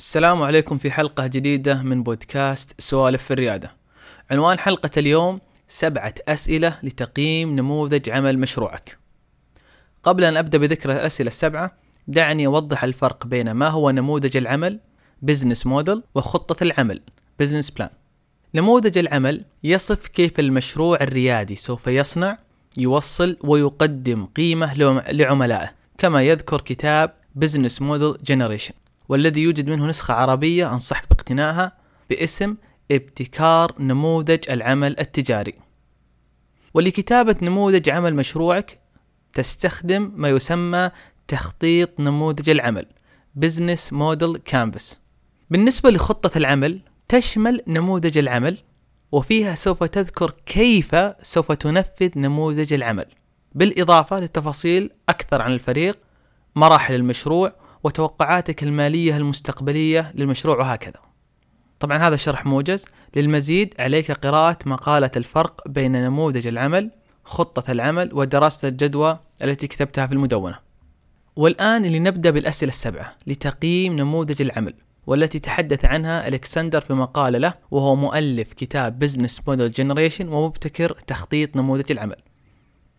السلام عليكم في حلقة جديدة من بودكاست سوالف في الريادة. عنوان حلقة اليوم سبعة أسئلة لتقييم نموذج عمل مشروعك. قبل أن أبدأ بذكر الأسئلة السبعة، دعني أوضح الفرق بين ما هو نموذج العمل business model وخطة العمل business plan. نموذج العمل يصف كيف المشروع الريادي سوف يصنع، يوصل ويقدم قيمة لعملائه، كما يذكر كتاب Business Model Generation. والذي يوجد منه نسخة عربية أنصحك باقتنائها باسم ابتكار نموذج العمل التجاري. ولكتابة نموذج عمل مشروعك تستخدم ما يسمى تخطيط نموذج العمل Business Model Canvas. بالنسبة لخطة العمل تشمل نموذج العمل وفيها سوف تذكر كيف سوف تنفذ نموذج العمل بالإضافة لتفاصيل أكثر عن الفريق مراحل المشروع وتوقعاتك المالية المستقبلية للمشروع وهكذا. طبعا هذا شرح موجز، للمزيد عليك قراءة مقالة الفرق بين نموذج العمل، خطة العمل ودراسة الجدوى التي كتبتها في المدونة. والآن لنبدأ بالأسئلة السبعة لتقييم نموذج العمل والتي تحدث عنها ألكسندر في مقالة له وهو مؤلف كتاب Business Model Generation ومبتكر تخطيط نموذج العمل.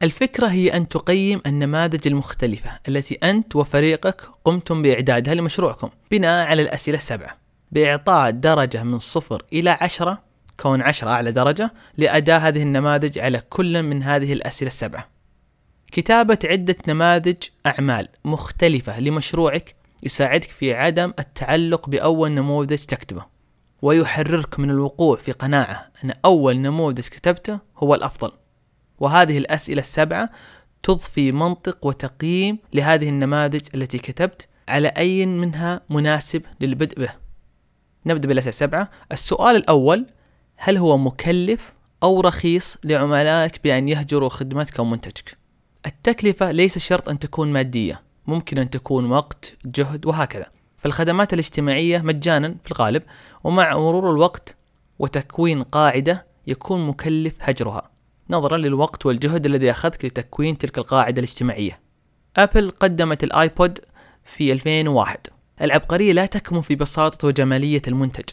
الفكرة هي أن تقيم النماذج المختلفة التي أنت وفريقك قمتم بإعدادها لمشروعكم بناء على الأسئلة السبعة. بإعطاء درجة من صفر إلى عشرة كون عشرة أعلى درجة لأداء هذه النماذج على كل من هذه الأسئلة السبعة. كتابة عدة نماذج أعمال مختلفة لمشروعك يساعدك في عدم التعلق بأول نموذج تكتبه ويحررك من الوقوع في قناعة أن أول نموذج كتبته هو الأفضل. وهذه الأسئلة السبعة تضفي منطق وتقييم لهذه النماذج التي كتبت على أي منها مناسب للبدء به. نبدأ بالأسئلة السبعة. السؤال الأول هل هو مكلف أو رخيص لعملائك بأن يهجروا خدمتك أو منتجك؟ التكلفة ليس شرط أن تكون مادية ممكن أن تكون وقت جهد وهكذا. فالخدمات الاجتماعية مجانا في الغالب ومع مرور الوقت وتكوين قاعدة يكون مكلف هجرها. نظرا للوقت والجهد الذي أخذك لتكوين تلك القاعدة الاجتماعية. أبل قدمت الآيبود في 2001 العبقرية لا تكمن في بساطة وجمالية المنتج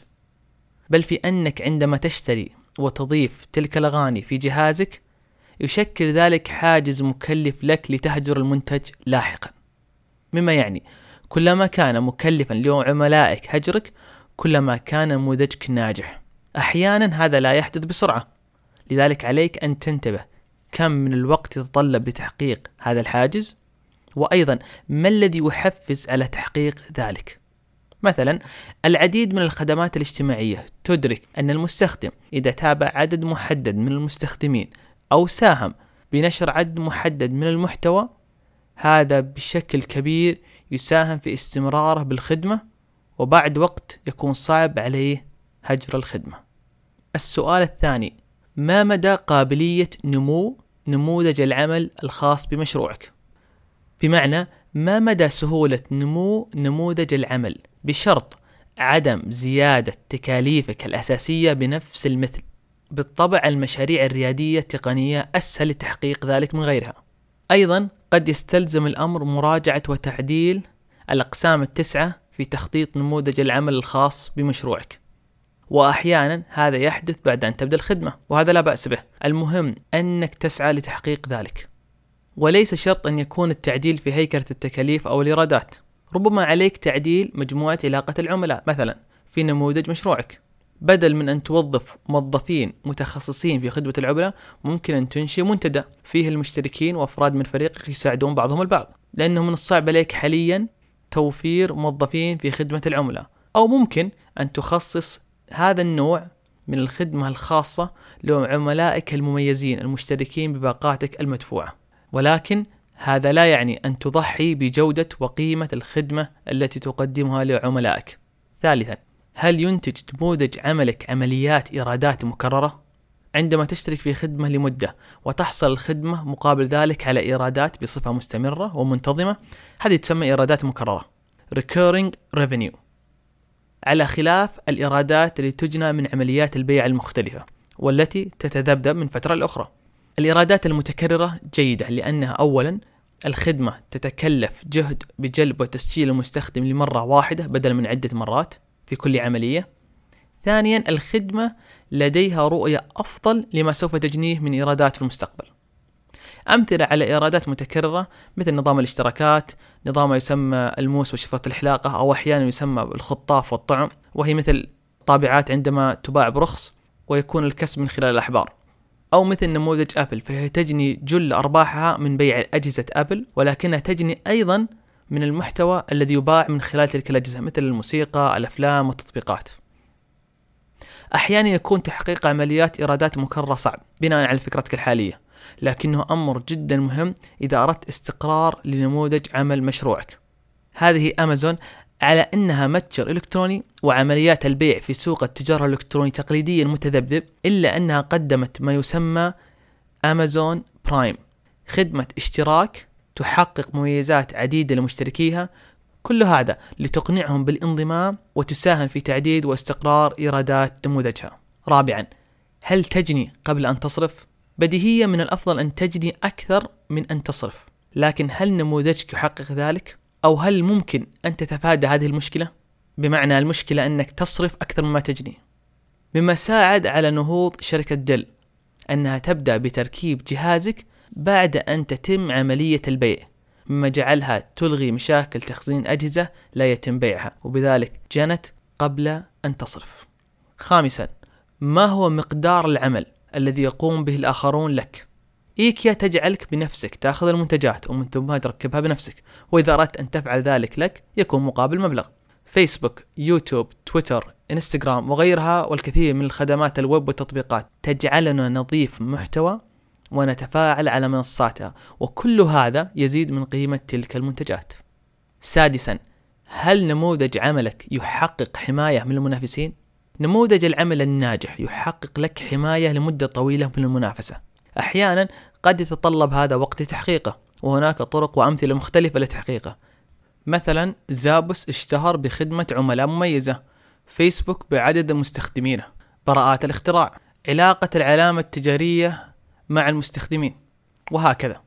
بل في أنك عندما تشتري وتضيف تلك الأغاني في جهازك يشكل ذلك حاجز مكلف لك لتهجر المنتج لاحقا. مما يعني كلما كان مكلفا لعملائك هجرك كلما كان نموذجك ناجح. أحيانا هذا لا يحدث بسرعة. لذلك عليك أن تنتبه كم من الوقت يتطلب لتحقيق هذا الحاجز وأيضا ما الذي يحفز على تحقيق ذلك مثلا العديد من الخدمات الاجتماعية تدرك أن المستخدم إذا تابع عدد محدد من المستخدمين أو ساهم بنشر عدد محدد من المحتوى هذا بشكل كبير يساهم في استمراره بالخدمة وبعد وقت يكون صعب عليه هجر الخدمة. السؤال الثاني ما مدى قابلية نمو نموذج العمل الخاص بمشروعك؟ بمعنى ما مدى سهولة نمو نموذج العمل بشرط عدم زيادة تكاليفك الأساسية بنفس المثل بالطبع المشاريع الريادية التقنية أسهل لتحقيق ذلك من غيرها. أيضا قد يستلزم الأمر مراجعة وتعديل الأقسام التسعة في تخطيط نموذج العمل الخاص بمشروعك. وأحيانا هذا يحدث بعد أن تبدأ الخدمة وهذا لا بأس به. المهم أنك تسعى لتحقيق ذلك. وليس شرط أن يكون التعديل في هيكلة التكاليف أو الإيرادات. ربما عليك تعديل مجموعة علاقة العملاء مثلا في نموذج مشروعك. بدل من أن توظف موظفين متخصصين في خدمة العملاء ممكن أن تنشئ منتدى فيه المشتركين وأفراد من فريقك يساعدون بعضهم البعض. لأنه من الصعب عليك حاليا توفير موظفين في خدمة العملاء. أو ممكن أن تخصص هذا النوع من الخدمة الخاصة لعملائك المميزين المشتركين بباقاتك المدفوعة. ولكن هذا لا يعني أن تضحي بجودة وقيمة الخدمة التي تقدمها لعملائك. ثالثا هل ينتج نموذج عملك عمليات إيرادات مكررة؟ عندما تشترك في خدمة لمدة وتحصل الخدمة مقابل ذلك على إيرادات بصفة مستمرة ومنتظمة هذه تسمى إيرادات مكررة. recurring revenue. على خلاف الإيرادات التي تجنى من عمليات البيع المختلفة والتي تتذبذب من فترة لأخرى. الإيرادات المتكررة جيدة لأنها أولا الخدمة تتكلف جهد بجلب وتسجيل المستخدم لمرة واحدة بدلا من عدة مرات في كل عملية. ثانيا الخدمة لديها رؤية أفضل لما سوف تجنيه من إيرادات في المستقبل. أمثلة على إيرادات متكررة مثل نظام الاشتراكات نظام يسمى الموس وشفرة الحلاقة أو أحيانا يسمى الخطاف والطعم وهي مثل طابعات عندما تباع برخص ويكون الكسب من خلال الأحبار. أو مثل نموذج أبل فهي تجني جل أرباحها من بيع أجهزة أبل ولكنها تجني أيضا من المحتوى الذي يباع من خلال تلك الأجهزة مثل الموسيقى الأفلام والتطبيقات. أحيانا يكون تحقيق عمليات إيرادات مكررة صعب بناء على فكرتك الحالية. لكنه أمر جدا مهم إذا أردت استقرار لنموذج عمل مشروعك. هذه أمازون على أنها متجر إلكتروني وعمليات البيع في سوق التجارة الإلكتروني تقليديا متذبذب إلا أنها قدمت ما يسمى أمازون برايم. خدمة اشتراك تحقق مميزات عديدة لمشتركيها كل هذا لتقنعهم بالانضمام وتساهم في تعديد واستقرار إيرادات نموذجها. رابعا هل تجني قبل أن تصرف؟ بديهيا من الأفضل أن تجني أكثر من أن تصرف لكن هل نموذجك يحقق ذلك؟ أو هل ممكن أن تتفادى هذه المشكلة؟ بمعنى المشكلة أنك تصرف أكثر مما تجني مما ساعد على نهوض شركة ديل أنها تبدأ بتركيب جهازك بعد أن تتم عملية البيع مما جعلها تلغي مشاكل تخزين أجهزة لا يتم بيعها وبذلك جنت قبل أن تصرف خامسا ما هو مقدار العمل الذي يقوم به الآخرون لك. إيكيا تجعلك بنفسك تأخذ المنتجات ومن ثم تركبها بنفسك. وإذا أردت أن تفعل ذلك لك يكون مقابل مبلغ. فيسبوك يوتيوب تويتر انستغرام وغيرها والكثير من الخدمات الويب والتطبيقات تجعلنا نضيف محتوى ونتفاعل على منصاتها. وكل هذا يزيد من قيمة تلك المنتجات. سادسا هل نموذج عملك يحقق حماية من المنافسين؟ نموذج العمل الناجح يحقق لك حماية لمدة طويلة من المنافسة. أحيانا قد يتطلب هذا وقت تحقيقه وهناك طرق وأمثلة مختلفة لتحقيقه. مثلا زابوس اشتهر بخدمة عملاء مميزة فيسبوك بعدد مستخدمينه. براءات الاختراع علاقة العلامة التجارية مع المستخدمين وهكذا.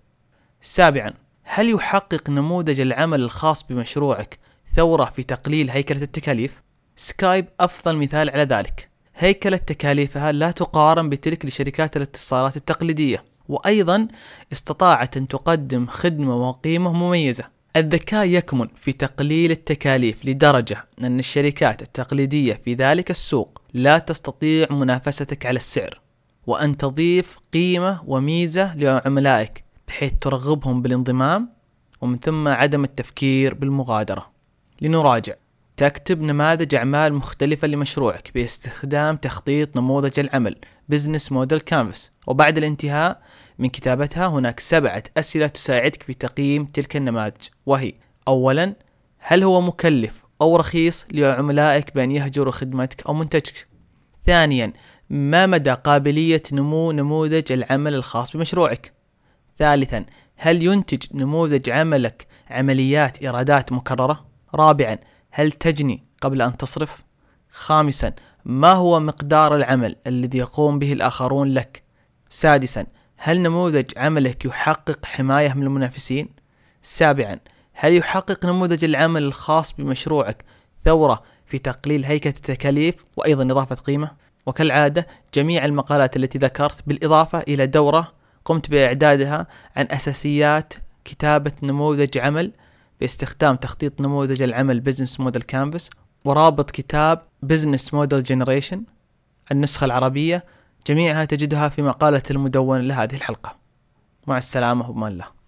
سابعا هل يحقق نموذج العمل الخاص بمشروعك ثورة في تقليل هيكلة التكاليف؟ سكايب أفضل مثال على ذلك. هيكلة تكاليفها لا تقارن بتلك لشركات الاتصالات التقليدية وأيضا استطاعت أن تقدم خدمة وقيمة مميزة. الذكاء يكمن في تقليل التكاليف لدرجة أن الشركات التقليدية في ذلك السوق لا تستطيع منافستك على السعر وأن تضيف قيمة وميزة لعملائك بحيث ترغبهم بالانضمام ومن ثم عدم التفكير بالمغادرة. لنراجع. تكتب نماذج أعمال مختلفة لمشروعك باستخدام تخطيط نموذج العمل Business Model Canvas وبعد الانتهاء من كتابتها هناك سبعة أسئلة تساعدك في تقييم تلك النماذج. وهي أولا هل هو مكلف أو رخيص لعملائك بأن يهجروا خدمتك أو منتجك؟ ثانيا ما مدى قابلية نمو نموذج العمل الخاص بمشروعك؟ ثالثا هل ينتج نموذج عملك عمليات إيرادات مكررة؟ رابعا هل تجني قبل أن تصرف؟ خامسا ما هو مقدار العمل الذي يقوم به الآخرون لك؟ سادسا هل نموذج عملك يحقق حماية من المنافسين؟ سابعا هل يحقق نموذج العمل الخاص بمشروعك ثورة في تقليل هيكلة التكاليف وأيضا إضافة قيمة؟ وكالعادة جميع المقالات التي ذكرت بالإضافة إلى دورة قمت بإعدادها عن أساسيات كتابة نموذج عمل باستخدام تخطيط نموذج العمل Business Model Canvas ورابط كتاب Business Model Generation النسخة العربية. جميعها تجدها في مقالة المدونة لهذه الحلقة. مع السلامة وبأمان الله.